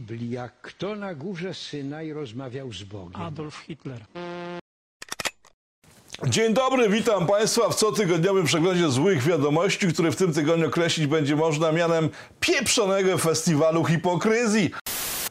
Biblia, kto na górze Synaj rozmawiał z Bogiem? Adolf Hitler. Dzień dobry, witam Państwa w cotygodniowym przeglądzie złych wiadomości, który w tym tygodniu określić będzie można mianem pieprzonego festiwalu hipokryzji.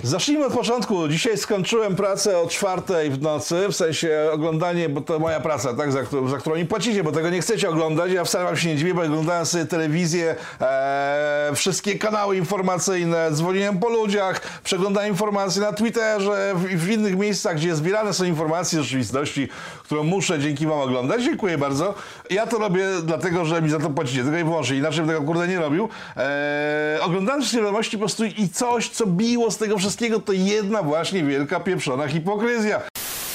Zacznijmy od początku. Dzisiaj skończyłem pracę o czwartej w nocy, w sensie oglądanie, bo to moja praca, tak, za, którą, za którą płacicie, bo tego nie chcecie oglądać. Ja wcale wam się nie dziwię, bo oglądałem sobie telewizję, e, wszystkie kanały informacyjne, dzwoniłem po ludziach, przeglądałem informacje na Twitterze i w, w innych miejscach, gdzie zbierane są informacje z rzeczywistości, którą muszę dzięki wam oglądać. Dziękuję bardzo. Ja to robię dlatego, że mi za to płacicie, tylko i wyłącznie. Inaczej bym tego kurde nie robił. E, oglądałem wszystkie wiadomości po prostu i coś, co biło z tego wszystkiego, to jedna właśnie wielka pieprzona hipokryzja.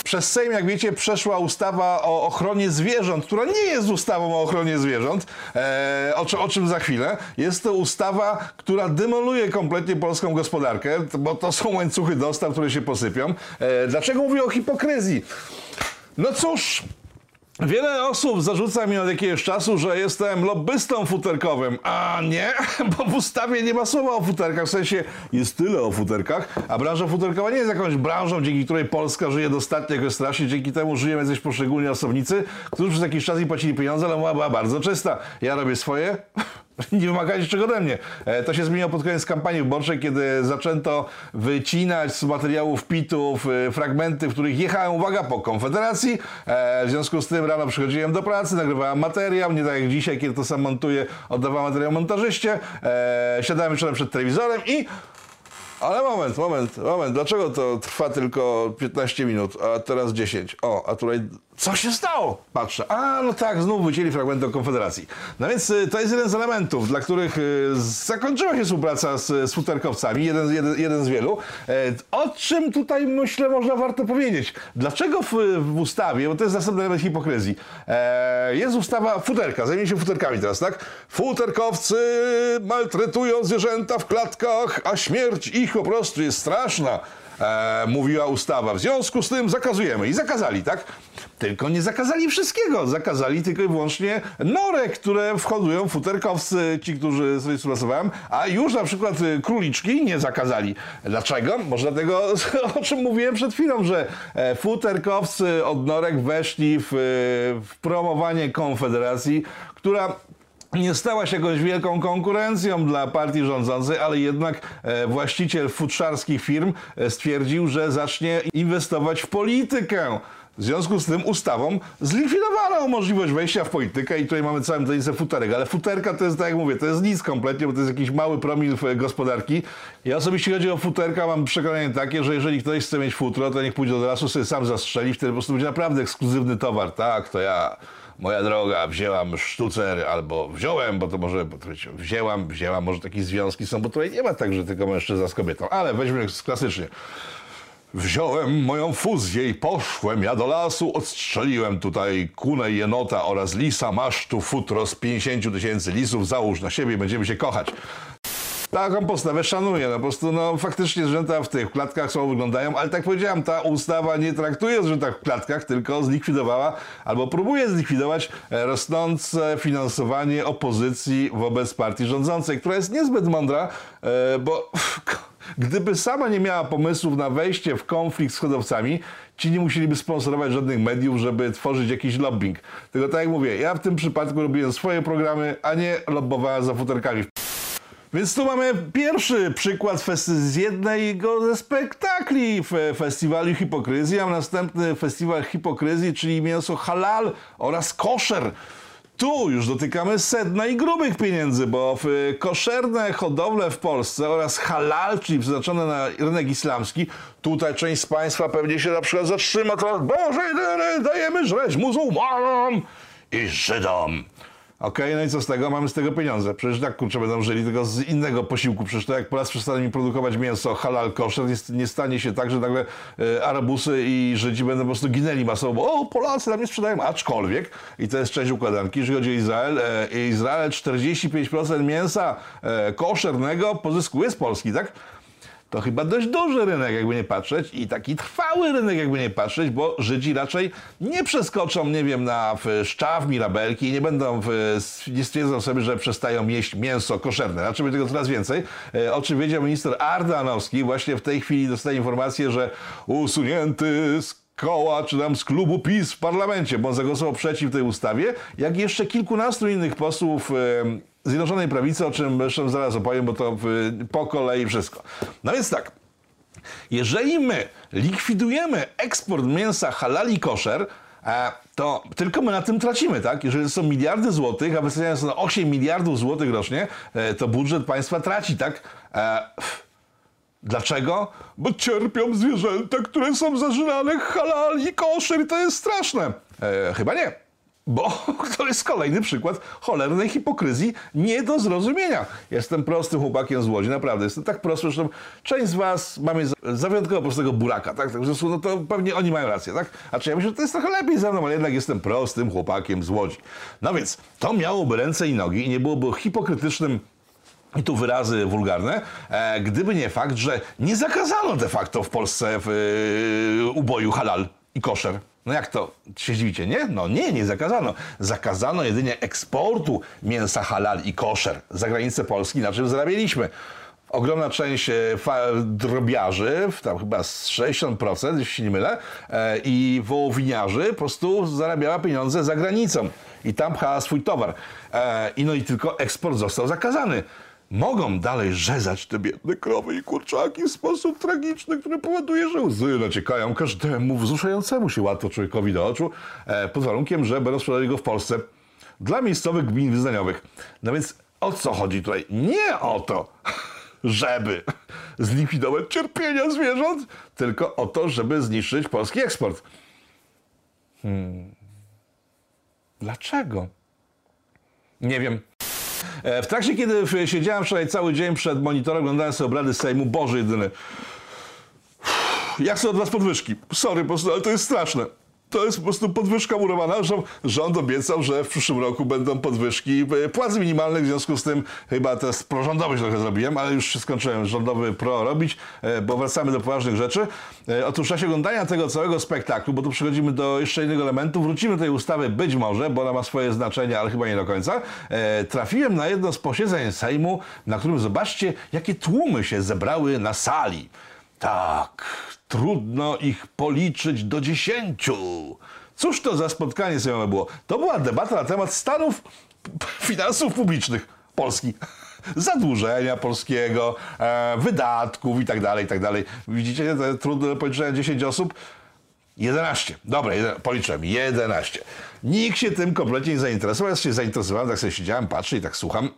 Przez Sejm, jak wiecie, przeszła ustawa o ochronie zwierząt, która nie jest ustawą o ochronie zwierząt, e, o, o czym za chwilę. Jest to ustawa, która demoluje kompletnie polską gospodarkę, bo to są łańcuchy dostaw, które się posypią. E, dlaczego mówię o hipokryzji? No cóż, Wiele osób zarzuca mi od jakiegoś czasu, że jestem lobbystą futerkowym. A nie, bo w ustawie nie ma słowa o futerkach. W sensie jest tyle o futerkach, a branża futerkowa nie jest jakąś branżą, dzięki której Polska żyje dostatnio jakoś strasznie. Dzięki temu żyją jacyś poszczególni osobnicy, którzy przez jakiś czas im płacili pieniądze, ale była bardzo czysta. Ja robię swoje. Nie wymagajcie czego ode mnie. E, To się zmieniło pod koniec kampanii wyborczej, kiedy zaczęto wycinać z materiałów pitów e, fragmenty, w których jechałem, uwaga, po Konfederacji. E, W związku z tym rano przychodziłem do pracy, nagrywałem materiał, nie tak jak dzisiaj, kiedy to sam montuję, oddawałem materiał montażyście. Siadałem wieczorem przed telewizorem i ale moment, moment, moment. Dlaczego to trwa tylko 15 minut, a teraz 10? O, a tutaj co się stało? Patrzę. A, no tak, znów wycięli fragmenty o Konfederacji. No więc y, to jest jeden z elementów, dla których y, zakończyła się współpraca z, futerkowcami, jeden, jeden, jeden z wielu. E, o czym tutaj, myślę, można warto powiedzieć? Dlaczego w, w ustawie, bo to jest następny element hipokryzji, e, jest ustawa futerka, zajmie się futerkami teraz, tak? Futerkowcy maltretują zwierzęta w klatkach, a śmierć ich po prostu jest straszna. E, mówiła ustawa. W związku z tym zakazujemy. I zakazali, tak? Tylko nie zakazali wszystkiego. Zakazali tylko i wyłącznie norek, które wchodują futerkowcy, ci, którzy sobie współpracowałem, a już na przykład y, króliczki nie zakazali. Dlaczego? Może dlatego, o czym mówiłem przed chwilą, że e, futerkowcy od norek weszli w, y, w promowanie Konfederacji, która nie stała się jakąś wielką konkurencją dla partii rządzącej, ale jednak e, właściciel futrzarskich firm e, stwierdził, że zacznie inwestować w politykę. W związku z tym ustawą zlikwidowano możliwość wejścia w politykę i tutaj mamy całą tenisę futerek, ale futerka to jest, tak jak mówię, to jest nic kompletnie, bo to jest jakiś mały promil e, gospodarki. Ja osobiście chodzi o futerka, mam przekonanie takie, że jeżeli ktoś chce mieć futro, to niech pójdzie do lasu, sobie sam zastrzeli, wtedy po prostu będzie naprawdę ekskluzywny towar. Tak, to ja moja droga, wzięłam sztucer, albo wziąłem, bo to może, bo to wzięłam, wzięłam, może takie związki są, bo tutaj nie ma tak, że tylko mężczyzna z kobietą, ale weźmy klasycznie. Wziąłem moją fuzję i poszłem ja do lasu, odstrzeliłem tutaj kunę jenota oraz lisa, masz tu futro z 50 tysięcy lisów, załóż na siebie i będziemy się kochać. Taką postawę szanuję. No po prostu, no faktycznie zwierzęta w tych klatkach są, wyglądają, ale tak powiedziałem, ta ustawa nie traktuje o zwierzętach w klatkach, tylko zlikwidowała albo próbuje zlikwidować e, rosnące finansowanie opozycji wobec partii rządzącej, która jest niezbyt mądra, e, bo gdyby sama nie miała pomysłów na wejście w konflikt z hodowcami, ci nie musieliby sponsorować żadnych mediów, żeby tworzyć jakiś lobbying. Tylko tak jak mówię, ja w tym przypadku robiłem swoje programy, a nie lobbowałem za futerkami. Więc tu mamy pierwszy przykład z jednego ze spektakli fe- festiwalu hipokryzji, a następny festiwal hipokryzji, czyli mięso halal oraz koszer. Tu już dotykamy sedna i grubych pieniędzy, bo w y, koszerne hodowle w Polsce oraz halal, czyli przeznaczone na rynek islamski, tutaj część z Państwa pewnie się na przykład zatrzyma teraz, Boże, dajemy żreć muzułmanom i Żydom. Okej, no i co z tego? Mamy z tego pieniądze. Przecież tak kurczę będą żyli, tylko z innego posiłku. Przecież to jak Polacy przestaną mi produkować mięso halal koszer, nie stanie się tak, że nagle e, Arabusy i Żydzi będą po prostu ginęli masowo. bo, O, Polacy nam nie sprzedają. Aczkolwiek, i to jest część układanki, jeżeli chodzi o Izrael, e, Izrael 45% mięsa e, koszernego pozyskuje z Polski, tak? To chyba dość duży rynek, jakby nie patrzeć, i taki trwały rynek, jakby nie patrzeć, bo Żydzi raczej nie przeskoczą, nie wiem, na szczaw, mirabelki nie będą, nie stwierdzą sobie, że przestają jeść mięso koszerne. Raczej będzie tego coraz więcej. E, o czym wiedział minister Ardanowski, właśnie w tej chwili dostaje informację, że usunięty z koła, czy tam z klubu PiS w parlamencie, bo on zagłosował przeciw tej ustawie, jak jeszcze kilkunastu innych posłów e, Zjednoczonej Prawicy, o czym zresztą zaraz opowiem, bo to po kolei wszystko. No więc tak, jeżeli my likwidujemy eksport mięsa halal i koszer, e, to tylko my na tym tracimy, tak? Jeżeli są miliardy złotych, a wyceniane są na 8 miliardów złotych rocznie, e, to budżet państwa traci, tak? Dlaczego? Bo cierpią zwierzęta, które są zażynane halal i koszer i to jest straszne. E, chyba nie. Bo to jest kolejny przykład cholernej hipokryzji nie do zrozumienia. Jestem prostym chłopakiem z Łodzi, naprawdę. Jestem tak prosty, że część z was mamy za, za wyjątkowo prostego buraka, tak? tak w związku, no to pewnie oni mają rację, tak? A czy ja myślę, że to jest trochę lepiej ze mną, ale jednak jestem prostym chłopakiem z Łodzi. No więc to miałoby ręce i nogi i nie byłoby hipokrytycznym i tu wyrazy wulgarne, e, gdyby nie fakt, że nie zakazano de facto w Polsce w, e, uboju halal i koszer. No jak to się dziwicie, nie? No nie, nie zakazano. Zakazano jedynie eksportu mięsa halal i koszer za granicę Polski, na czym zarabialiśmy. Ogromna część e, drobiarzy, tam chyba z 60%, jeśli nie mylę, i wołowiniarzy po prostu zarabiała pieniądze za granicą i tam pchała swój towar. I no i tylko eksport został zakazany mogą dalej rzezać te biedne krowy i kurczaki w sposób tragiczny, który powoduje, że łzy naciekają każdemu wzruszającemu się łatwo człowiekowi do oczu, e, pod warunkiem, że będą sprzedali go w Polsce dla miejscowych gmin wyznaniowych. No więc o co chodzi tutaj? Nie o to, żeby zlikwidować cierpienia zwierząt, tylko o to, żeby zniszczyć polski eksport. Hmm. Dlaczego? Nie wiem. E, w trakcie, kiedy siedziałem wczoraj cały dzień przed monitorem, oglądałem sobie obrady Sejmu, Boże jedyny. Jak chcę od was podwyżki. Sorry, po prostu, ale to jest straszne. To jest po prostu podwyżka murowana. Rząd obiecał, że w przyszłym roku będą podwyżki e, płac minimalnych, w związku z tym chyba teraz prorządowy trochę zrobiłem, ale już skończyłem rządowy pro robić, e, bo wracamy do poważnych rzeczy. E, otóż w czasie oglądania tego całego spektaklu, bo tu przechodzimy do jeszcze innego elementu, wrócimy do tej ustawy być może, bo ona ma swoje znaczenie, ale chyba nie do końca, trafiłem na jedno z posiedzeń Sejmu, na którym zobaczcie, jakie tłumy się zebrały na sali. Tak, trudno ich policzyć do dziesięciu. Cóż to za spotkanie sejmowe było? To była debata na temat stanów finansów publicznych Polski. Zadłużenia polskiego, e, wydatków i tak dalej, i tak dalej. Widzicie, te trudne policzenia 10 osób? 11. Dobra, policzyłem. 11. Nikt się tym kompletnie nie zainteresował. Ja się zainteresowałem, tak sobie siedziałem, patrzę i tak słucham.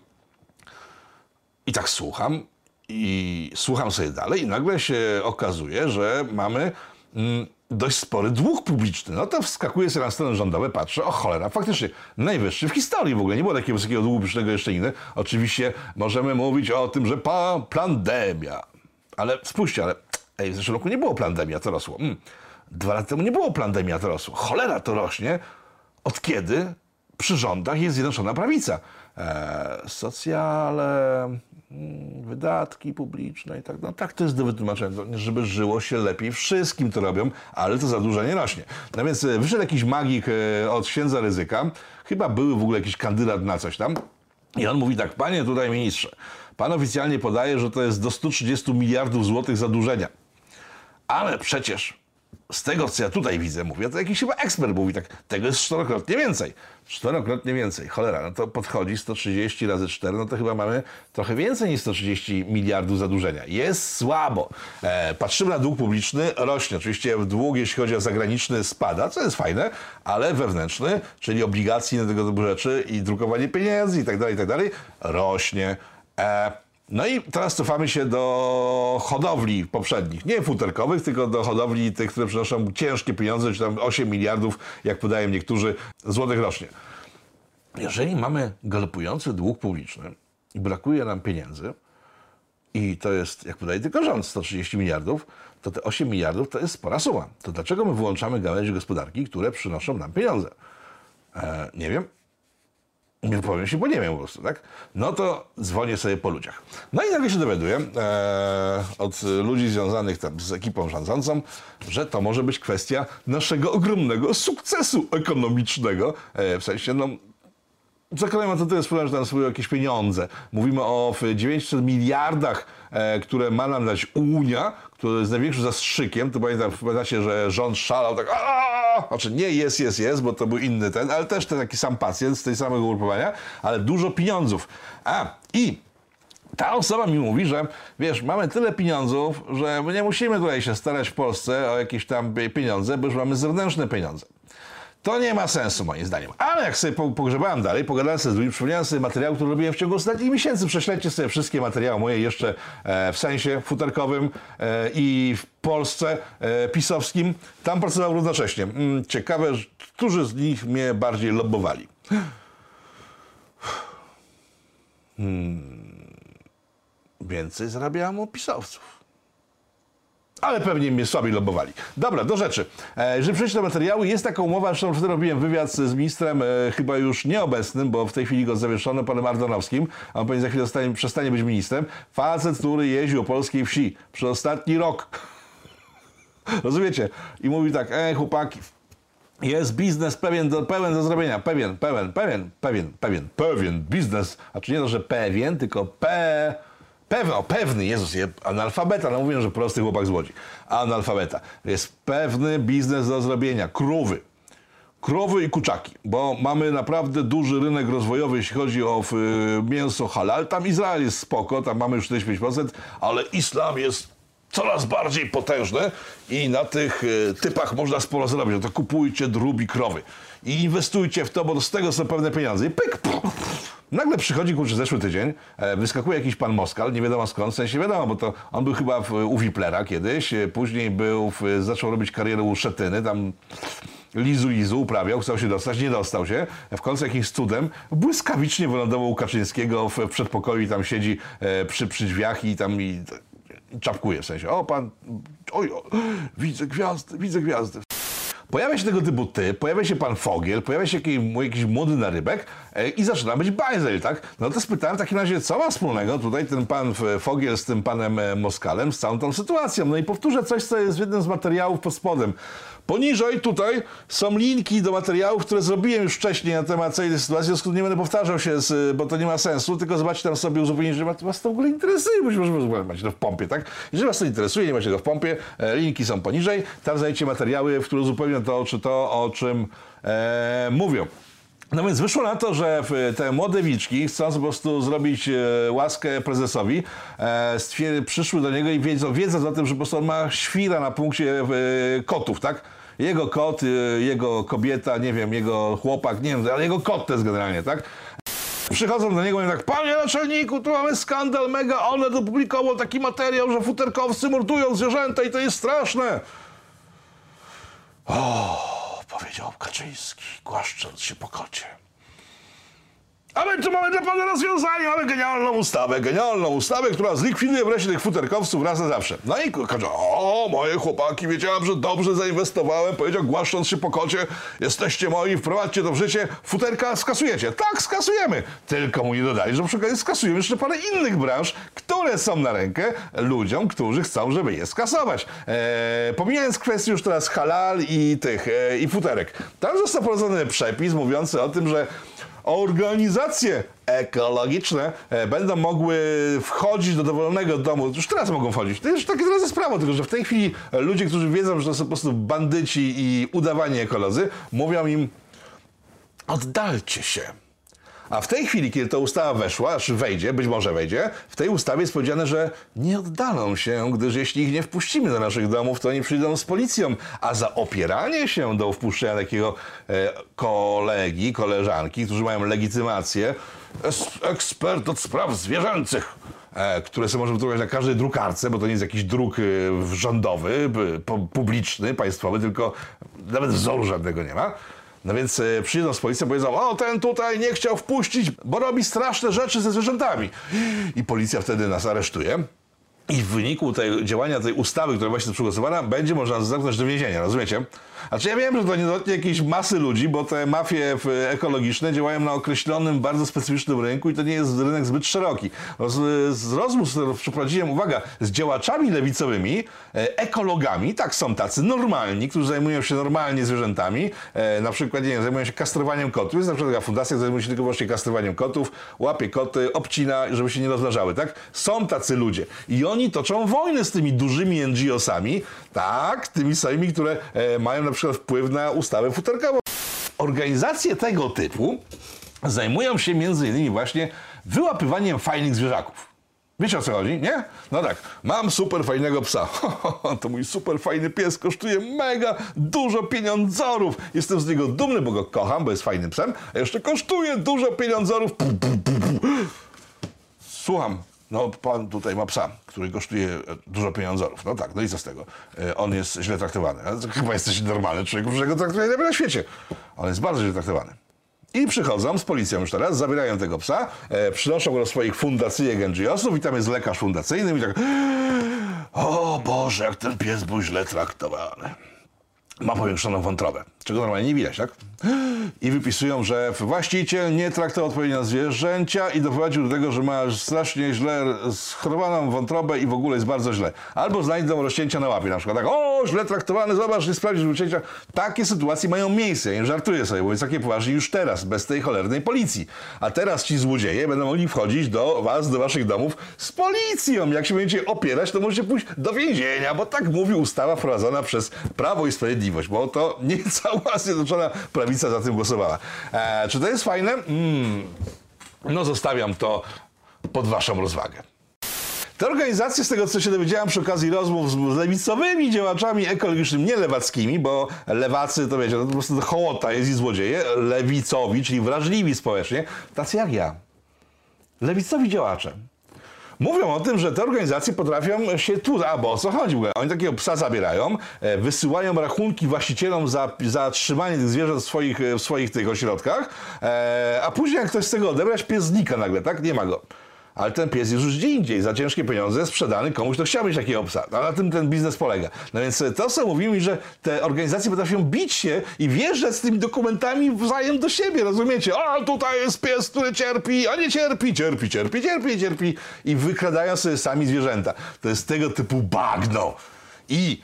I tak słucham i słucham sobie dalej i nagle się okazuje, że mamy mm, dość spory dług publiczny. No to wskakuje sobie na stronę rządowe, patrzę, o cholera, faktycznie najwyższy w historii w ogóle. Nie było takiego wysokiego długu publicznego jeszcze nigdy. Oczywiście możemy mówić o tym, że pa, pandemia. Ale spójrzcie, ale ej, w zeszłym roku nie było pandemia, to rosło. Mm. Dwa lata temu nie było pandemia, to rosło. Cholera, to rośnie. Od kiedy przy rządach jest Zjednoczona Prawica? Eee, socjale, wydatki publiczne i tak no tak to jest do wytłumaczenia, żeby żyło się lepiej. Wszystkim to robią, ale to zadłużenie rośnie. No więc e, wyszedł jakiś magik e, od księdza ryzyka, chyba był w ogóle jakiś kandydat na coś tam i on mówi tak, panie tutaj ministrze, pan oficjalnie podaje, że to jest do 130 miliardów złotych zadłużenia. Ale przecież z tego, co ja tutaj widzę, mówię, to jakiś chyba ekspert mówi tak, tego jest czterokrotnie więcej. Czterokrotnie więcej. Cholera, no to podchodzi 130 razy 4, no to chyba mamy trochę więcej niż 130 miliardów zadłużenia. Jest słabo. E, patrzymy na dług publiczny, rośnie. Oczywiście dług, jeśli chodzi o zagraniczny, spada, co jest fajne, ale wewnętrzny, czyli obligacje na tego typu rzeczy i drukowanie pieniędzy i tak dalej, i tak dalej, rośnie. E, no i teraz cofamy się do hodowli poprzednich, nie futerkowych, tylko do hodowli tych, które przynoszą ciężkie pieniądze, czy tam 8 miliardów, jak podają niektórzy, złotych rocznie. Jeżeli mamy galopujący dług publiczny i brakuje nam pieniędzy, i to jest, jak podaje tylko rząd, 130 miliardów, to te 8 miliardów to jest spora suma. To dlaczego my wyłączamy gałęzie gospodarki, które przynoszą nam pieniądze? E, nie wiem. Nie powiem się, bo nie wiem po prostu, tak? No to dzwonię sobie po ludziach. No i nagle się dowiaduję e, od ludzi związanych tam z ekipą rządzącą, że to może być kwestia naszego ogromnego sukcesu ekonomicznego. E, w sensie, no, Zakładamy, to to jest problem, że tam są jakieś pieniądze. Mówimy o w 900 miliardach, e, które ma nam dać Unia, który jest największym zastrzykiem. To pamiętam, pamiętacie, że rząd szalał tak, aaa! znaczy nie jest, jest, jest, bo to był inny ten, ale też ten taki sam pacjent z tej samego ugrupowania, ale dużo pieniądzów. A, i ta osoba mi mówi, że wiesz, mamy tyle pieniądzów, że my nie musimy tutaj się starać w Polsce o jakieś tam pieniądze, bo już mamy zewnętrzne pieniądze. To nie ma sensu moim zdaniem. Ale jak sobie po- pogrzebałem dalej, pogadałem sobie z ludźmi, przypomniałem sobie materiał, który robiłem w ciągu ostatnich miesięcy. Prześledźcie sobie wszystkie materiały moje jeszcze e, w sensie futerkowym e, i w Polsce e, pisowskim. Tam pracował równocześnie. Mm, ciekawe, którzy z nich mnie bardziej lobbowali. Więcej zarabiałem u pisowców. Ale pewnie mnie słabiej lobowali. Dobra, do rzeczy. E, Jeżeli przejść do materiału, jest taka umowa, zresztą wtedy robiłem wywiad z ministrem, e, chyba już nieobecnym, bo w tej chwili go zawieszono, panem Ardanowskim, a on pewnie za chwilę zostanie, przestanie być ministrem. Facet, który jeździł po polskiej wsi przez ostatni rok. Rozumiecie? I mówi tak, e, chłopaki, jest biznes pewien do, pełen do zrobienia. Pewien, pełen, pewien, pewien, pewien, pewien biznes. A czy nie to, że pewien, tylko pe... Pewno, pewny, Jezus, je, analfabeta, no mówię, że prosty chłopak z Łodzi. Analfabeta. Jest pewny biznes do zrobienia. Krówy. Krowy i kuczaki, bo mamy naprawdę duży rynek rozwojowy, jeśli chodzi o y, mięso halal. Tam Izrael jest spoko, tam mamy już 45%, ale islam jest coraz bardziej potężny i na tych y, typach można sporo zrobić. No to kupujcie drób i krowy i inwestujcie w to, bo z tego są pewne pieniądze. I pyk, Nagle przychodzi, kurczę, zeszły tydzień, e, wyskakuje jakiś pan Moskal, nie wiadomo skąd, w sensie wiadomo, bo to on był chyba w, u Wiplera kiedyś, e, później był, w, zaczął robić karierę u Szetyny, tam lizu lizu uprawiał, chciał się dostać, nie dostał się. W końcu jakimś cudem błyskawicznie wylądował u Kaczyńskiego w, przedpokoju i tam siedzi e, przy, przy drzwiach i tam i, i czapkuje w sensie. O, pan, oj, o, widzę gwiazdy, widzę gwiazdy. Pojawia się tego typu typ, pojawia się pan Fogiel, pojawia się jakiś, jakiś młody narybek e, i zaczyna być bajzel, tak? No to spytałem w takim razie, co ma wspólnego tutaj ten pan Fogiel z tym panem e, Moskalem, z całą tą sytuacją. No i powtórzę coś, co jest w jednym z materiałów pod spodem. Poniżej tutaj są linki do materiałów, które zrobiłem już wcześniej na temat całej tej sytuacji, w związku nie będę powtarzał się, z, bo to nie ma sensu, tylko zobaczcie tam sobie uzupełnić, że was to w ogóle interesuje, być może macie to w pompie, tak? Jeżeli was to interesuje, nie macie go w pompie, e, linki są poniżej, tam znajdziecie materiały, w które uzupełnią to, czy to, o czym e, mówią. No więc wyszło na to, że w- te młode wilczki, chcąc po prostu zrobić e, łaskę prezesowi, e, przyszły do niego i wiedzą, wiedząc o tym, że po prostu on ma świra na punkcie e, kotów, tak? Jego kot, e, jego kobieta, nie wiem, jego chłopak, nie wiem, ale jego kot to jest generalnie, tak? Przychodzą do niego i tak, panie naczelniku, tu mamy skandal, mega, Onet opublikował taki materiał, że futerkowcy mordują zwierzęta i to jest straszne. Powiedział Kaczyński, głaszcząc się po kocie. A my tu mamy dla pana rozwiązanie, mamy genialną ustawę, genialną ustawę, która zlikwiduje wreszcie tych futerkowców raz na zawsze. No i każe, o, moje chłopaki, wiedziałem, że dobrze zainwestowałem, powiedział, głaszcząc się po kocie, jesteście moi, wprowadźcie to w życie, futerka skasujecie. Tak, skasujemy. Tylko mu nie dodali, że przy skasujemy jeszcze parę innych branż, które są na rękę ludziom, którzy chcą, żeby je skasować. Eee, pomijając kwestię już teraz halal i tych, e, i futerek. Tam został wprowadzony przepis mówiący o tym, że organizacje ekologiczne e, będą mogły wchodzić do dowolnego domu. Już teraz mogą wchodzić. To już takie teraz jest prawo, tylko że w tej chwili ludzie, którzy wiedzą, że to są po prostu bandyci i udawani ekolodzy, mówią im oddalcie się. A w tej chwili, kiedy ta ustawa weszła, czy wejdzie, być może wejdzie, w tej ustawie jest powiedziane, że nie oddalą się, gdyż jeśli ich nie wpuścimy do naszych domów, to oni przyjdą z policją. A za opieranie się do wpuszczenia takiego e, kolegi, koleżanki, którzy mają legitymację, ekspert od spraw zwierzęcych, e, które sobie możemy drukować na każdej drukarce, bo to nie jest jakiś druk e, rządowy, publiczny, państwowy, tylko nawet wzoru żadnego nie ma. No więc e, przyjdą z policją powiedzą, o ten tutaj nie chciał wpuścić, bo robi straszne rzeczy ze zwierzętami. I policja wtedy nas aresztuje. I w wyniku tej działania tej ustawy, która właśnie jest przegłosowana, będzie można zamknąć do więzienia, rozumiecie? Znaczy ja wiem, że to nie dotknie jakiejś masy ludzi, bo te mafie w- ekologiczne działają na określonym, bardzo specyficznym rynku i to nie jest rynek zbyt szeroki. Z, z rozmów, przeprowadziłem, uwaga, z działaczami lewicowymi, e, ekologami, tak są tacy normalni, którzy zajmują się normalnie zwierzętami, e, na przykład, nie wiem, zajmują się kastrowaniem kotów. Jest na przykład taka fundacja, która zajmuje się tylko właśnie kastrowaniem kotów, łapie koty, obcina, żeby się nie rozmnażały, tak? Są tacy ludzie. I oni toczą wojnę z tymi dużymi NGO-sami, tak, tymi samymi, które e, mają na przykład wpływ na ustawę futerkową. Organizacje tego typu zajmują się między innymi właśnie wyłapywaniem fajnych zwierzaków. Wiecie o co chodzi, nie? No tak, mam super fajnego psa. To mój super fajny pies kosztuje mega dużo pieniądzorów. Jestem z niego dumny, bo go kocham, bo jest fajnym psem, a jeszcze kosztuje dużo pieniądzorów. Słucham. No, pan tutaj ma psa, który kosztuje e, dużo pieniądzorów. No tak, no i co z tego? E, On jest źle traktowany. Chyba jesteś normalny człowiek, że go traktuje najlepiej na świecie. On jest bardzo źle traktowany. I przychodzą z policją już teraz, zabierają tego psa, e, przynoszą go do swoich fundacyjek NGO-sów i tam jest lekarz fundacyjny i tak o Boże, jak ten pies był źle traktowany. Ma powiększoną wątrobę, czego normalnie nie widać, tak? I wypisują, że właściciel nie traktował odpowiednio zwierzęcia i doprowadził do tego, że ma strasznie źle schorowaną wątrobę i w ogóle jest bardzo źle. Albo znajdą rozcięcia na łapie na przykład, tak, o, źle traktowany, zobacz, nie sprawdzisz rozcięcia. Takie sytuacje mają miejsce, ja nie żartuję sobie, bo jest takie poważnie już teraz, bez tej cholernej policji. A teraz ci złodzieje będą mogli wchodzić do was, do waszych domów z policją. Jak się będziecie opierać, to możecie pójść do więzienia, bo tak mówi ustawa wprowadzona przez Prawo i Sprawiedliwość, bo to nie cała Zjednoczona Prawica za tym głosowała. E, czy to jest fajne? Mm, no zostawiam to pod waszą rozwagę. Te organizacje, z tego co się dowiedziałem przy okazji rozmów z z lewicowymi działaczami ekologicznymi, nie lewackimi, bo lewacy to wiecie, to po prostu hołota jest i złodzieje, lewicowi, czyli wrażliwi społecznie, tacy jak ja. Lewicowi działacze. Mówią o tym, że te organizacje potrafią się tu, a bo o co chodzi? Oni takiego psa zabierają, e, wysyłają rachunki właścicielom za, za trzymanie tych zwierząt w swoich, w swoich tych ośrodkach, e, a później jak ktoś chce go odebrać, pies znika nagle, tak? Nie ma go. Ale ten pies jest już gdzie indziej, za ciężkie pieniądze sprzedany komuś, kto chciał mieć takiego psa. No, na tym ten biznes polega. No więc e, to, co mówimy, że te organizacje potrafią bić się i wjeżdżać z tymi dokumentami wzajem do siebie, rozumiecie? A tutaj jest pies, który cierpi, a nie cierpi, cierpi, cierpi, cierpi, cierpi i wykradają sobie sami zwierzęta. To jest tego typu bagno. I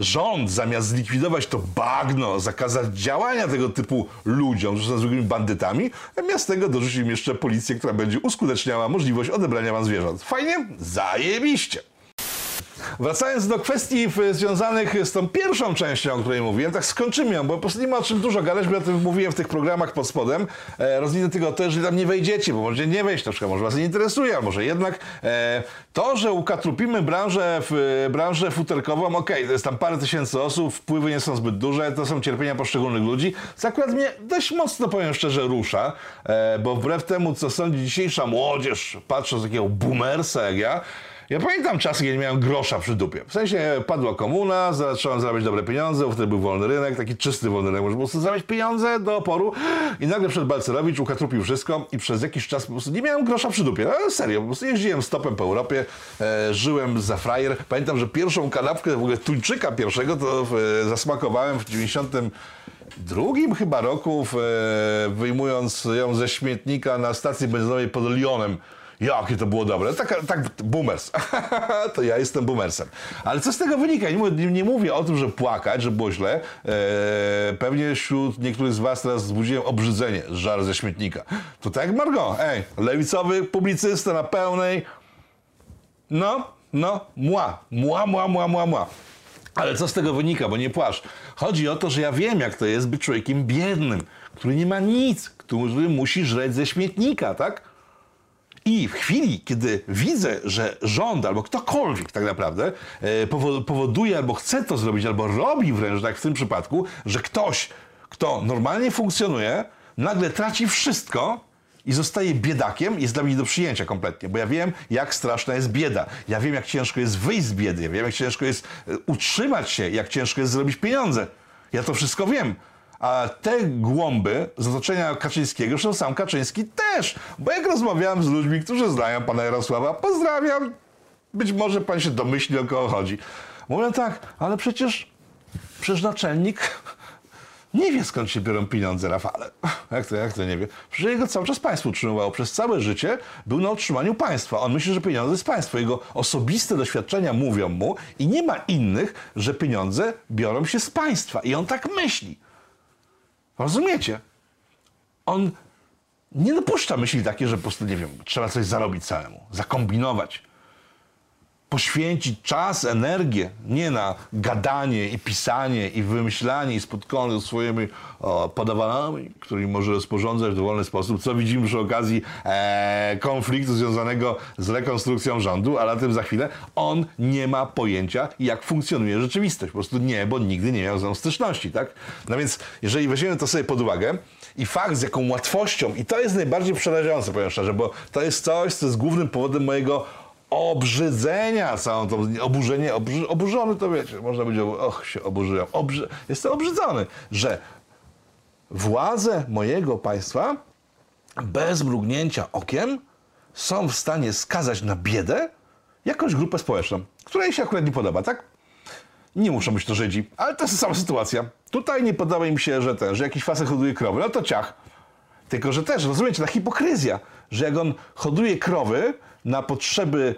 rząd zamiast zlikwidować to bagno, zakazać działania tego typu ludziom, którzy są zwykłymi bandytami, zamiast tego dorzucił im jeszcze policję, która będzie uskuteczniała możliwość odebrania wam zwierząt. Fajnie? Zajebiście! Wracając do kwestii związanych z tą pierwszą częścią, o której mówiłem, tak skończymy ją, bo po prostu nie ma o czym dużo gadać, bo ja tym mówiłem w tych programach pod spodem. E, rozwinę tylko to, że tam nie wejdziecie, bo możecie nie wejść, na przykład może was nie interesuje, a może jednak e, to, że ukatrupimy branżę, w, branżę futerkową, okej, to jest tam parę tysięcy osób, wpływy nie są zbyt duże, to są cierpienia poszczególnych ludzi, co akurat mnie dość mocno, powiem szczerze, rusza, e, bo wbrew temu, co sądzi dzisiejsza młodzież, patrząc takiego boomersa jak ja, ja pamiętam czasy, kiedy nie miałem grosza przy dupie. W sensie padła komuna, zacząłem zarabiać dobre pieniądze, wtedy był wolny rynek, taki czysty wolny rynek, można było sobie zarabiać pieniądze do oporu i nagle przed Balcerowicz ukatrupił wszystko i przez jakiś czas po prostu nie miałem grosza przy dupie. No, serio, po prostu jeździłem stopem po Europie, e, żyłem za frajer. Pamiętam, że pierwszą kanapkę, w ogóle tuńczyka pierwszego, to e, zasmakowałem w 90 drugim chyba roku, e, wyjmując ją ze śmietnika na stacji benzynowej pod Lyonem. Jakie to było dobre. Tak, tak boomers. to ja jestem boomersem. Ale co z tego wynika? Nie, mówię- nie, nie mówię o tym, że płakać, że było źle. E, pewnie wśród niektórych z was teraz wzbudziłem obrzydzenie, żar ze śmietnika. To tak jak Margot. Ej, lewicowy publicysta na pełnej. No, no, mła. Mła, mła, mła, mła, mła. Ale co z tego wynika, bo nie płacz. Chodzi o to, że ja wiem, jak to jest być człowiekiem biednym, który nie ma nic, który musi żreć ze śmietnika, tak? I w chwili, kiedy widzę, że rząd albo ktokolwiek tak naprawdę e, powo- powoduje albo chce to zrobić, albo robi wręcz tak w tym przypadku, że ktoś, kto normalnie funkcjonuje, nagle traci wszystko i zostaje biedakiem, jest dla mnie nie do przyjęcia kompletnie, bo ja wiem, jak straszna jest bieda. Ja wiem, jak ciężko jest wyjść z biedy. Ja wiem, jak ciężko jest e, utrzymać się, jak ciężko jest zrobić pieniądze. Ja to wszystko wiem. A te głąby z otoczenia Kaczyńskiego, zresztą sam Kaczyński też. Bo jak rozmawiałem z ludźmi, którzy znają pana Jarosława, pozdrawiam, być może pan się domyśli, o kogo chodzi. Mówią tak, ale przecież, przecież naczelnik nie wie, skąd się biorą pieniądze, Rafale. Jak to, jak to nie wie? Przecież jego cały czas państwo utrzymywało. Przez całe życie był na utrzymaniu państwa. On myśli, że pieniądze jest państwo. Jego osobiste doświadczenia mówią mu i nie ma innych, że pieniądze biorą się z państwa. I on tak myśli. Rozumiecie? On nie dopuszcza myśli takie, że po prostu, nie wiem, trzeba coś zarobić całemu, zakombinować. Poświęcić czas, energię, nie na gadanie i pisanie i wymyślanie i spotkanie ze swoimi o, podawanami, którymi może rozporządzać w dowolny sposób, co widzimy przy okazji e, konfliktu związanego z rekonstrukcją rządu, ale na tym za chwilę, on nie ma pojęcia, jak funkcjonuje rzeczywistość. Po prostu nie, bo nigdy nie miał z nią styczności, tak? No więc, jeżeli weźmiemy to sobie pod uwagę, i fakt, z jaką łatwością, i to jest najbardziej przerażające, powiem szczerze, bo to jest coś, co jest głównym powodem mojego obrzydzenia całą tą, oburzenie, obrzy, oburzony to wiecie, można być, och, się oburzyłem, Obrzy, jestem obrzydzony, że władze mojego państwa bez mrugnięcia okiem są w stanie skazać na biedę jakąś grupę społeczną, która jej się akurat nie podoba, tak? Nie muszą być to Żydzi, ale to jest sama sytuacja. Tutaj nie podoba im się, że ten, że jakiś facet hoduje krowy, no to ciach. Tylko, że też, rozumiecie, ta hipokryzja, że jak on hoduje krowy na potrzeby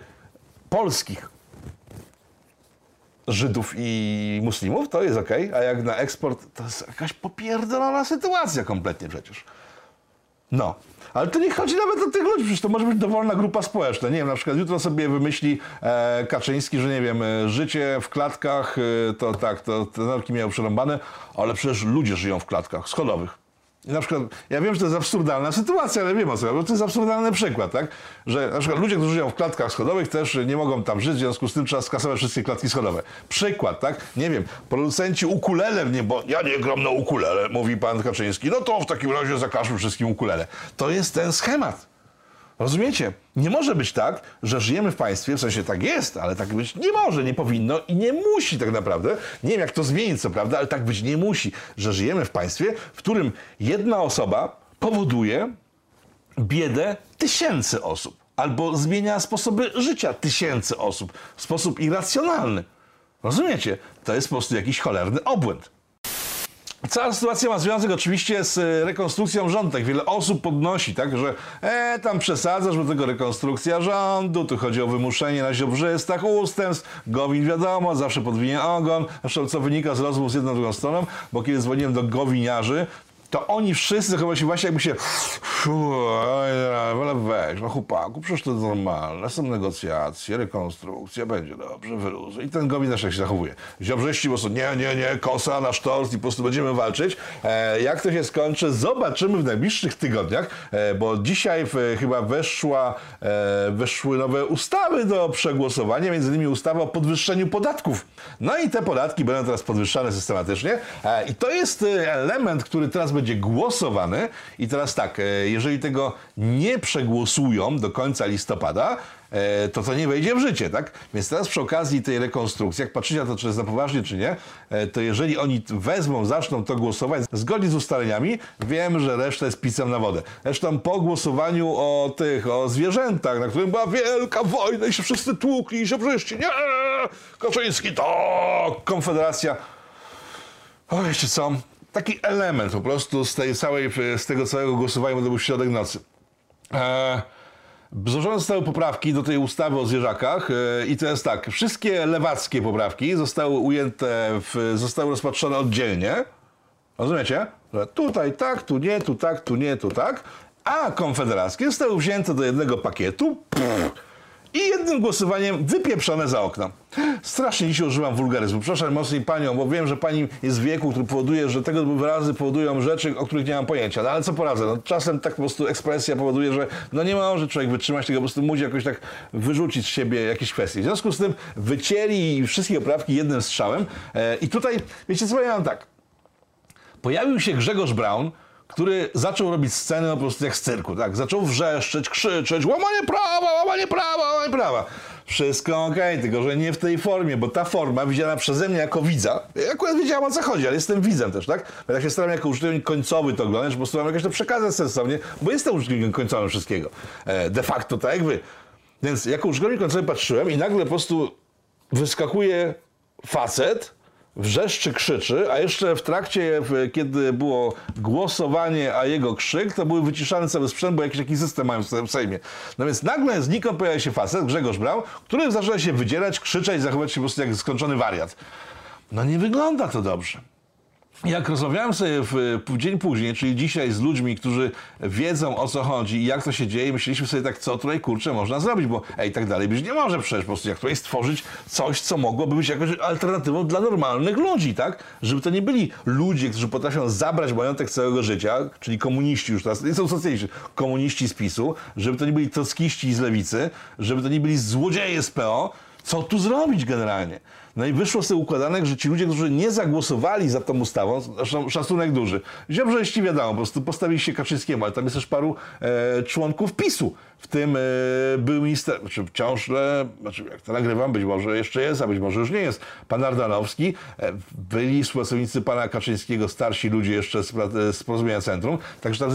polskich Żydów i muslimów, to jest ok, a jak na eksport, to jest jakaś popierdolona sytuacja kompletnie przecież. No, ale to nie chodzi nawet o tych ludzi, przecież to może być dowolna grupa społeczna. Nie wiem, na przykład jutro sobie wymyśli e, Kaczyński, że nie wiem, e, życie w klatkach, e, to tak, to te norki miały przerąbane, ale przecież ludzie żyją w klatkach schodowych. Na przykład, ja wiem, że to jest absurdalna sytuacja, ale wiem o co chodzi, to jest absurdalny przykład, tak? Że na przykład ludzie, którzy żyją w klatkach schodowych też nie mogą tam żyć, w związku z tym trzeba skasować wszystkie klatki schodowe. Przykład, tak? Nie wiem, producenci ukulele, nie, bo ja nie gram na ukulele, mówi pan Kaczyński, no to w takim razie zakażmy wszystkim ukulele. To jest ten schemat. Rozumiecie? Nie może być tak, że żyjemy w państwie, w sensie tak jest, ale tak być nie może, nie powinno i nie musi tak naprawdę. Nie wiem, jak to zmienić, co prawda, ale tak być nie musi, że żyjemy w państwie, w którym jedna osoba powoduje biedę tysięcy osób albo zmienia sposoby życia tysięcy osób w sposób irracjonalny. Rozumiecie? To jest po prostu jakiś cholerny obłęd. Cała sytuacja ma związek oczywiście z e, rekonstrukcją rządu. Tak wiele osób podnosi, tak, że e, tam przesadzasz, bo tego rekonstrukcja rządu, tu chodzi o wymuszenie na ziobrzystach ustępstw, Gowin wiadomo, zawsze podwinie ogon, zresztą co wynika z rozmów z jedną drugą stroną, bo kiedy dzwoniłem do gowiniarzy, to oni wszyscy zachowują się właśnie jakby się ale weź, no chłopaku, przecież to normalne, są negocjacje, rekonstrukcja, będzie dobrze, wyluzuj. I ten Gowin się zachowuje. Ziobrześci po prostu, nie, nie, nie, kosa na sztorc i po prostu będziemy walczyć. E, jak to się skończy, zobaczymy w najbliższych tygodniach, e, bo dzisiaj w, chyba weszła, e, weszły nowe ustawy do przegłosowania, między innymi ustawa o podwyższeniu podatków. No i te podatki będą teraz podwyższane systematycznie e, i to jest e, element, który teraz będzie głosowany i teraz tak, e, jeżeli tego nie przegłosują do końca listopada, e, to to nie wejdzie w życie, tak? Więc teraz przy okazji tej rekonstrukcji, jak patrzycie na to, czy jest na poważnie, czy nie, e, to jeżeli oni wezmą, zaczną to głosować zgodnie z ustaleniami, wiem, że reszta jest pisem na wodę. Zresztą po głosowaniu o tych, o zwierzętach, na którym była wielka wojna i się wszyscy tłukli i się wreszcie, nie, Kaczyński to, Konfederacja. O, wiecie co, taki element po prostu z, tej całej, z tego całego głosowania, bo to był środek nocy. Eee, Złożone zostały poprawki do tej ustawy o zwierzakach e, i to jest tak, wszystkie lewackie poprawki zostały ujęte, w, zostały rozpatrzone oddzielnie. Rozumiecie? Że tutaj tak, tu nie, tu tak, tu nie, tu tak. A konfederackie zostały wzięte do jednego pakietu. Pff, i jednym głosowaniem wypieprzone za okno. Strasznie dzisiaj używam wulgaryzmu. Proszę mocniej panią, bo wiem, że pani jest w wieku, który powoduje, że tego typu wyrazy powodują rzeczy, o których nie mam pojęcia. No ale co poradzę? No, czasem tak po prostu ekspresja powoduje, że no nie może człowiek wytrzymać tego, po prostu musi jakoś tak wyrzucić z siebie jakieś kwestie. W związku z tym wycięli wszystkie oprawki jednym strzałem. E, I tutaj, wiecie co, ja mam tak. Pojawił się Grzegorz Braun, który zaczął robić scenę po prostu jak z cyrku, tak? Zaczął wrzeszczeć, krzyczeć, łamanie prawa, łamanie prawa, łamanie prawa. Wszystko okay, tylko że nie w tej formie, bo ta forma widziana przeze mnie jako widza, ja akurat wiedziałem o co chodzi, ale jestem widzem też, tak? Ja się staram jako użytkownik końcowy to oglądać, bo staram jakoś to przekazać sensownie, bo jestem użytkownikiem końcowym wszystkiego. E, de facto tak jak wy. Więc jako użytkownik sobie patrzyłem i nagle po prostu wyskakuje facet, wrzeszczy, krzyczy, a jeszcze w trakcie, kiedy było głosowanie, a jego krzyk, to był wyciszany cały sprzęt, bo jakiś taki system mają w Sejmie. No więc nagle znikąd pojawia się facet, Grzegorz Braun, który zaczyna się wydzierać, krzyczeć, zachowywać się po prostu jak skończony wariat. No nie wygląda to dobrze. Jak rozmawiałem sobie w, w dzień później, czyli dzisiaj z ludźmi, którzy wiedzą o co chodzi i jak to się dzieje, myśleliśmy sobie tak, co tutaj kurczę można zrobić, bo ej, tak dalej być nie może przecież po prostu jak tutaj stworzyć coś, co mogłoby być jakąś alternatywą dla normalnych ludzi, tak? Żeby to nie byli ludzie, którzy potrafią zabrać majątek całego życia, czyli komuniści już teraz, nie są socjaliści, komuniści z PiSu, żeby to nie byli trockiści z lewicy, żeby to nie byli złodzieje z PO, co tu zrobić generalnie? No i wyszło z tych układanek, że ci ludzie, którzy nie zagłosowali za tą ustawą, szacunek duży, ziobrzejści wiadomo, po prostu postawili się Kaczyńskiemu, ale tam jest też paru e, członków PiSu, w tym e, był minister, znaczy wciąż, e, znaczy jak to nagrywam, być może jeszcze jest, a być może już nie jest, pan Ardanowski, e, byli współpracownicy pana Kaczyńskiego, starsi ludzie jeszcze z, z Porozumienia Centrum, także tam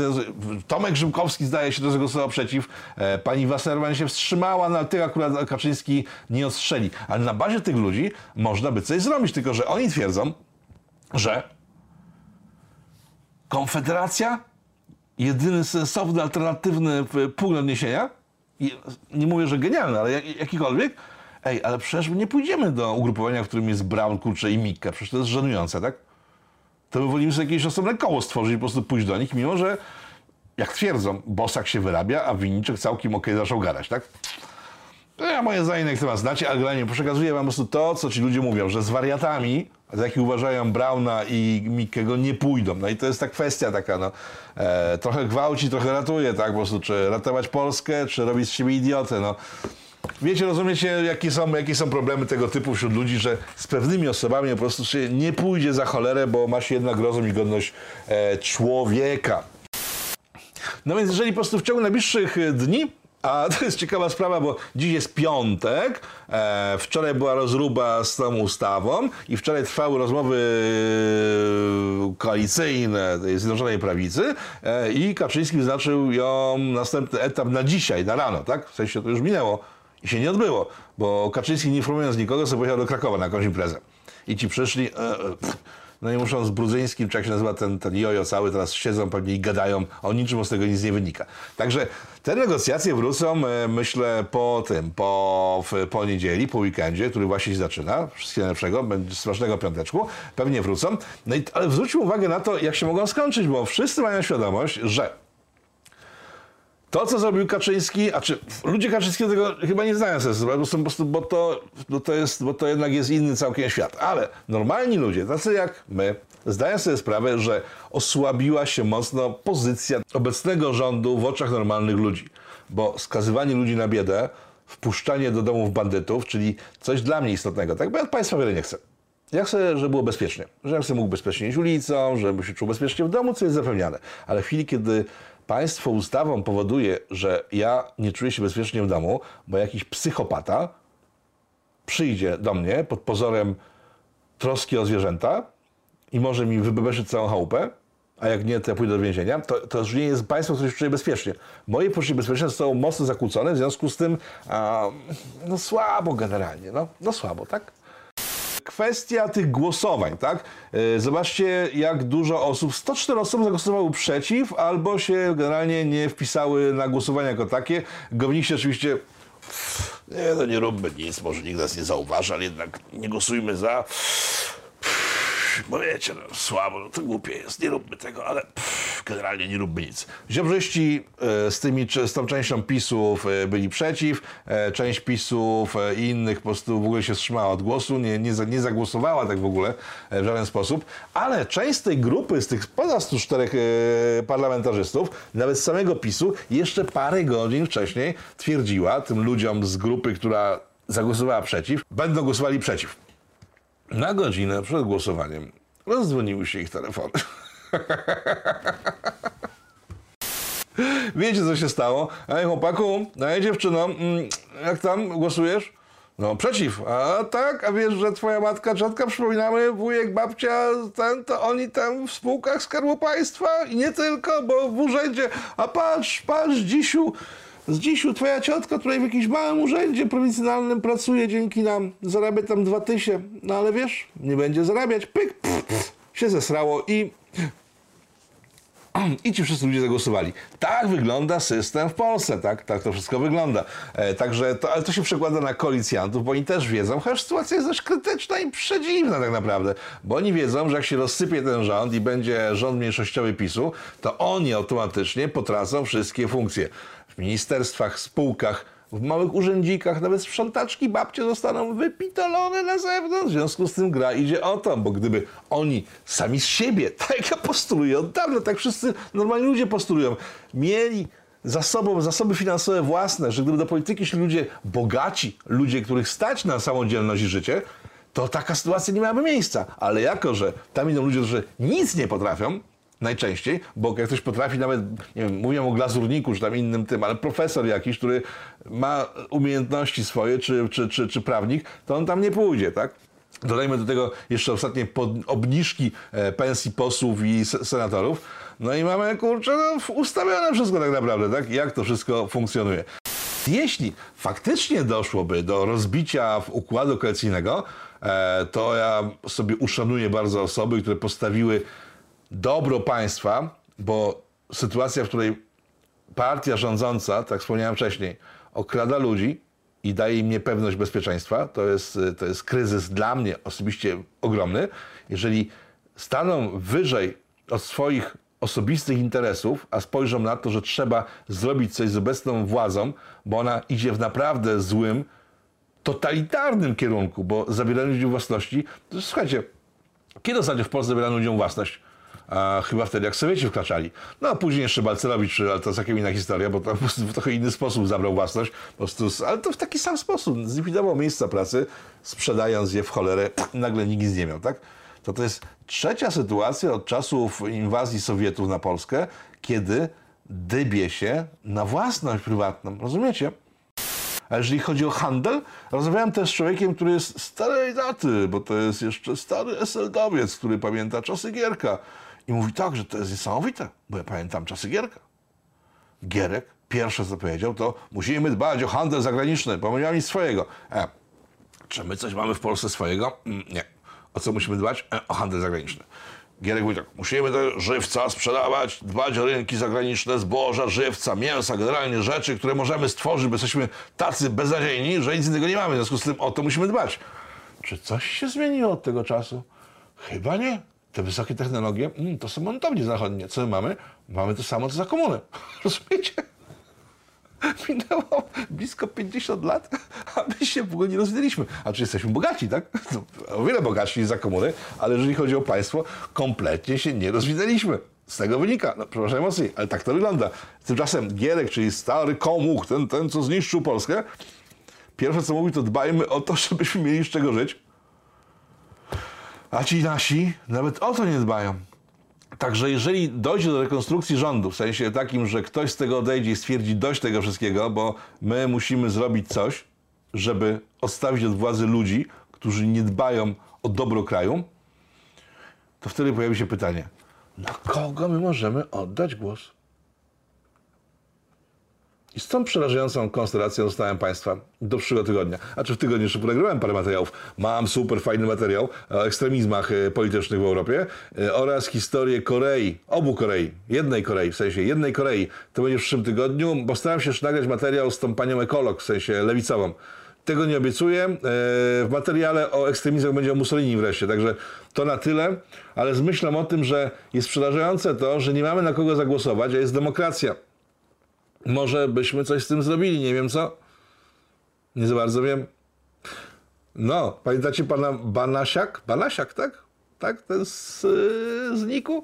Tomek Rzymkowski zdaje się, to zagłosował przeciw, e, pani Wasserman się wstrzymała, no ale tych akurat Kaczyński nie ostrzeli. Ale na bazie tych ludzi można by coś zrobić, tylko że oni twierdzą, że Konfederacja, jedyny sensowny, alternatywny punkt odniesienia, nie mówię, że genialny, ale jak- jakikolwiek, ej, ale przecież nie pójdziemy do ugrupowania, w którym jest Brown, Kurcze i Mikka, przecież to jest żenujące, tak? To my wolimy sobie jakieś osobne koło stworzyć i po prostu pójść do nich, mimo że, jak twierdzą, Bosak się wyrabia, a Winniczek całkiem okej zaczął gadać, tak? To ja moje zdanie ten temat znacie, ale generalnie przekazuję wam po prostu to, co ci ludzie mówią, że z wariatami, za jakich uważają Brauna i Mikkego, nie pójdą. No i to jest ta kwestia taka, no, e, trochę gwałci, trochę ratuje, tak, po prostu, czy ratować Polskę, czy robić z siebie idiotę, no. Wiecie, rozumiecie, jakie są, jakie są problemy tego typu wśród ludzi, że z pewnymi osobami po prostu się nie pójdzie za cholerę, bo ma się jednak rozum i godność e, człowieka. No więc jeżeli po prostu w ciągu najbliższych e, dni, a to jest ciekawa sprawa, bo dziś jest piątek, e, wczoraj była rozruba z tą ustawą i wczoraj trwały rozmowy e, koalicyjne Zjednoczonej Prawicy e, i Kaczyński wyznaczył ją następny etap na dzisiaj, na rano, tak? W sensie to już minęło i się nie odbyło, bo Kaczyński nie informując nikogo sobie pojechał do Krakowa na jakąś imprezę. I ci przyszli, e, e, no i muszą z Brudzyńskim, czy jak się nazywa ten, ten jojo cały, teraz siedzą pewnie i gadają o niczym, z tego nic nie wynika. Także te negocjacje wrócą, e, myślę, po tym, po, w, po niedzieli, po weekendzie, który właśnie się zaczyna. Wszystkiego najlepszego, będzie smacznego piąteczku, pewnie wrócą. No i, ale zwróćmy uwagę na to, jak się mogą skończyć, bo wszyscy mają świadomość, że to, co zrobił Kaczyński, a czy ludzie Kaczyńskiego tego chyba nie znają sobie sprawy, bo, to, bo, to jest, bo to jednak jest inny całkiem świat. Ale normalni ludzie, tacy jak my, zdają sobie sprawę, że osłabiła się mocno pozycja obecnego rządu w oczach normalnych ludzi. Bo skazywanie ludzi na biedę, wpuszczanie do domów bandytów, czyli coś dla mnie istotnego, tak? Bo ja od państwa wiele nie chcę. Ja chcę, żeby było bezpiecznie. Żebym sobie mógł bezpiecznie iść ulicą, żeby się czuł bezpiecznie w domu, co jest zapewniane. Ale w chwili, kiedy państwo ustawą powoduje, że ja nie czuję się bezpiecznie w domu, bo jakiś psychopata przyjdzie do mnie pod pozorem troski o zwierzęta i może mi wybebeszyć całą chałupę, a jak nie, to ja pójdę do więzienia, to, to już nie jest państwo, które się czuje bezpiecznie. Moje poczucie bezpieczeństwa zostało mocno zakłócone, w związku z tym a, no słabo generalnie, no, no słabo, tak? Kwestia tych głosowań, tak? E, Zobaczcie, jak dużo osób, 104 osoby zagłosowało przeciw, albo się generalnie nie wpisały na głosowanie jako takie. Gowniście oczywiście, nie, no nie róbmy nic, może nikt nas nie zauważy, ale jednak nie głosujmy za. Bo wiecie, no, słabo, no to głupie jest, nie róbmy tego, ale pff, generalnie nie róbmy nic. Ziobrzyści e, z, tymi, z tą częścią PiSów e, byli przeciw, e, część PiSów i innych po prostu w ogóle się wstrzymała od głosu, nie, nie, nie zagłosowała tak w ogóle w żaden sposób, ale część z tej grupy, z tych ponad 104 e, parlamentarzystów, nawet z samego PiSu, jeszcze parę godzin wcześniej twierdziła tym ludziom z grupy, która zagłosowała przeciw, będą głosowali przeciw. Na godzinę przed głosowaniem rozdzwoniły się ich telefony. Wiecie, co się stało? Ej, chłopaku, ej, dziewczyno, mm, jak tam głosujesz? No, przeciw. A tak, a wiesz, że twoja matka, ciotka, przypominamy, wujek, babcia, ten, to oni tam w spółkach Skarbu Państwa i nie tylko, bo w urzędzie. A patrz, patrz, dzisiu, Z dzisiu twoja ciotka tutaj w jakimś małym urzędzie prowincjonalnym pracuje dzięki nam, zarabia tam dwa tysie, no ale wiesz, nie będzie zarabiać, pyk, pff, pff, się zesrało i i ci wszyscy ludzie zagłosowali. Tak wygląda system w Polsce, tak, tak to wszystko wygląda. E, także to, ale to się przekłada na koalicjantów, bo oni też wiedzą, chociaż sytuacja jest dość krytyczna i przedziwna tak naprawdę, bo oni wiedzą, że jak się rozsypie ten rząd i będzie rząd mniejszościowy PiSu, to oni automatycznie potracą wszystkie funkcje w ministerstwach, spółkach, w małych urzędzikach, nawet sprzątaczki babcie zostaną wypitolone na zewnątrz. W związku z tym gra idzie o to, bo gdyby oni sami z siebie, tak jak ja postuluję od dawna, tak wszyscy normalni ludzie postulują, mieli za sobą zasoby finansowe własne, że gdyby do polityki szli ludzie bogaci, ludzie, których stać na samodzielność i życie, to taka sytuacja nie miałaby miejsca. Ale jako, że tam idą ludzie, którzy nic nie potrafią, najczęściej, bo jak ktoś potrafi nawet, nie wiem, mówią o glazurniku, czy tam innym tym, ale profesor jakiś, który ma umiejętności swoje, czy, czy, czy, czy prawnik, to on tam nie pójdzie, tak? Dodajmy do tego jeszcze ostatnie pod, obniżki e, pensji posłów i senatorów. No i mamy, kurczę, no, ustawione wszystko tak naprawdę, tak? Jak to wszystko funkcjonuje. Jeśli faktycznie doszłoby do rozbicia układu koalicyjnego, e, to ja sobie uszanuję bardzo osoby, które postawiły dobro państwa, bo sytuacja, w której partia rządząca, tak wspomniałem wcześniej, okrada ludzi i daje im niepewność bezpieczeństwa, to jest, to jest kryzys dla mnie osobiście ogromny. Jeżeli staną wyżej od swoich osobistych interesów, a spojrzą na to, że trzeba zrobić coś z obecną władzą, bo ona idzie w naprawdę złym, totalitarnym kierunku, bo zabieranie ludziom własności, to słuchajcie, kiedy ostatnio w Polsce zabierano ludziom własność? A chyba wtedy jak Sowieci wkraczali. No a później jeszcze Balcerowicz, ale to całkiem inna historia, bo to po prostu w trochę inny sposób zabrał własność, po prostu, ale to w taki sam sposób. Zlikwidował miejsca pracy, sprzedając je w cholerę, nagle nikt nic nie miał, tak? To to jest trzecia sytuacja od czasów inwazji Sowietów na Polskę, kiedy dybie się na własność prywatną. Rozumiecie? A jeżeli chodzi o handel, rozmawiałem też z człowiekiem, który jest starej daty, bo to jest jeszcze stary SLD-owiec, który pamięta czasy Gierka. I mówi tak, że to jest niesamowite, bo ja pamiętam czasy Gierka. Gierek pierwsze co powiedział to musimy dbać o handel zagraniczny, bo my nie mamy nic swojego. E, czy my coś mamy w Polsce swojego? Mm, nie. O co musimy dbać? E, o handel zagraniczny. Gierek mówi tak, musimy do żywca sprzedawać, dbać o rynki zagraniczne, zboża, żywca, mięsa, generalnie rzeczy, które możemy stworzyć, bo jesteśmy tacy beznadziejni, że nic innego nie mamy. W związku z tym o to musimy dbać. Czy coś się zmieniło od tego czasu? Chyba nie. Te wysokie technologie, mm, to są montownie zachodnie. Co my mamy? Mamy to samo, co za komuny. Rozumiecie? Minęło blisko 50 lat, a my się w ogóle nie rozwinęliśmy. A czy jesteśmy bogaci, tak? No, o wiele bogatsi niż za komuny, ale jeżeli chodzi o państwo, kompletnie się nie rozwinęliśmy. Z tego wynika, no przepraszam mocniej, ale tak to wygląda. Tymczasem Gierek, czyli stary komuch, ten, ten co zniszczył Polskę, pierwsze co mówi, to dbajmy o to, żebyśmy mieli z czego żyć. A ci nasi nawet o to nie dbają. Także jeżeli dojdzie do rekonstrukcji rządu, w sensie takim, że ktoś z tego odejdzie i stwierdzi dość tego wszystkiego, bo my musimy zrobić coś, żeby odstawić od władzy ludzi, którzy nie dbają o dobro kraju, to wtedy pojawi się pytanie, na kogo my możemy oddać głos? I z tą przerażającą konstelacją zostałem Państwa do przyszłego tygodnia. A czy w tygodniu jeszcze nagrałem parę materiałów. Mam super fajny materiał o ekstremizmach e, politycznych w Europie e, oraz historię Korei, obu Korei, jednej Korei, w sensie jednej Korei. To będzie w przyszłym tygodniu. Postaram się jeszcze nagrać materiał z tą panią ekolog, w sensie lewicową. Tego nie obiecuję. E, w materiale o ekstremizmach będzie o Mussolini wreszcie, także to na tyle, ale z myślą o tym, że jest przerażające to, że nie mamy na kogo zagłosować, a jest demokracja. Może byśmy coś z tym zrobili, nie wiem co. Nie za bardzo wiem. No, pamiętacie pana Banasiak? Banasiak, tak? Tak, ten z, z Niku?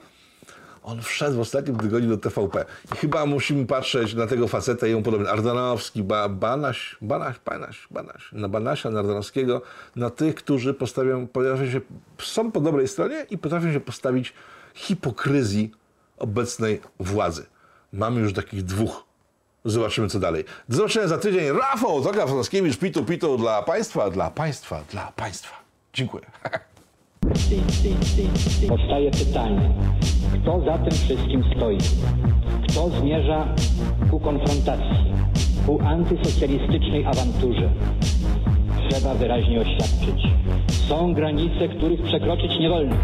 On wszedł w ostatnim tygodniu do TVP. I chyba musimy patrzeć na tego faceta i mu podobny. Ardanowski, ba, Banaś, Banaś, Banaś, Banaś. Na Banasia, na Ardanowskiego. Na tych, którzy postawią, potrafią się, są po dobrej stronie i potrafią się postawić hipokryzji obecnej władzy. Mamy już takich dwóch Zobaczymy, co dalej. Do zobaczenia za tydzień. Rafał Toka Franskiewicz, Pitu Pitu dla Państwa, dla Państwa, dla Państwa. Dziękuję. Powstaje pytanie, kto za tym wszystkim stoi? Kto zmierza ku konfrontacji? ku antysocjalistycznej awanturze. Trzeba wyraźnie oświadczyć. Są granice, których przekroczyć nie wolno.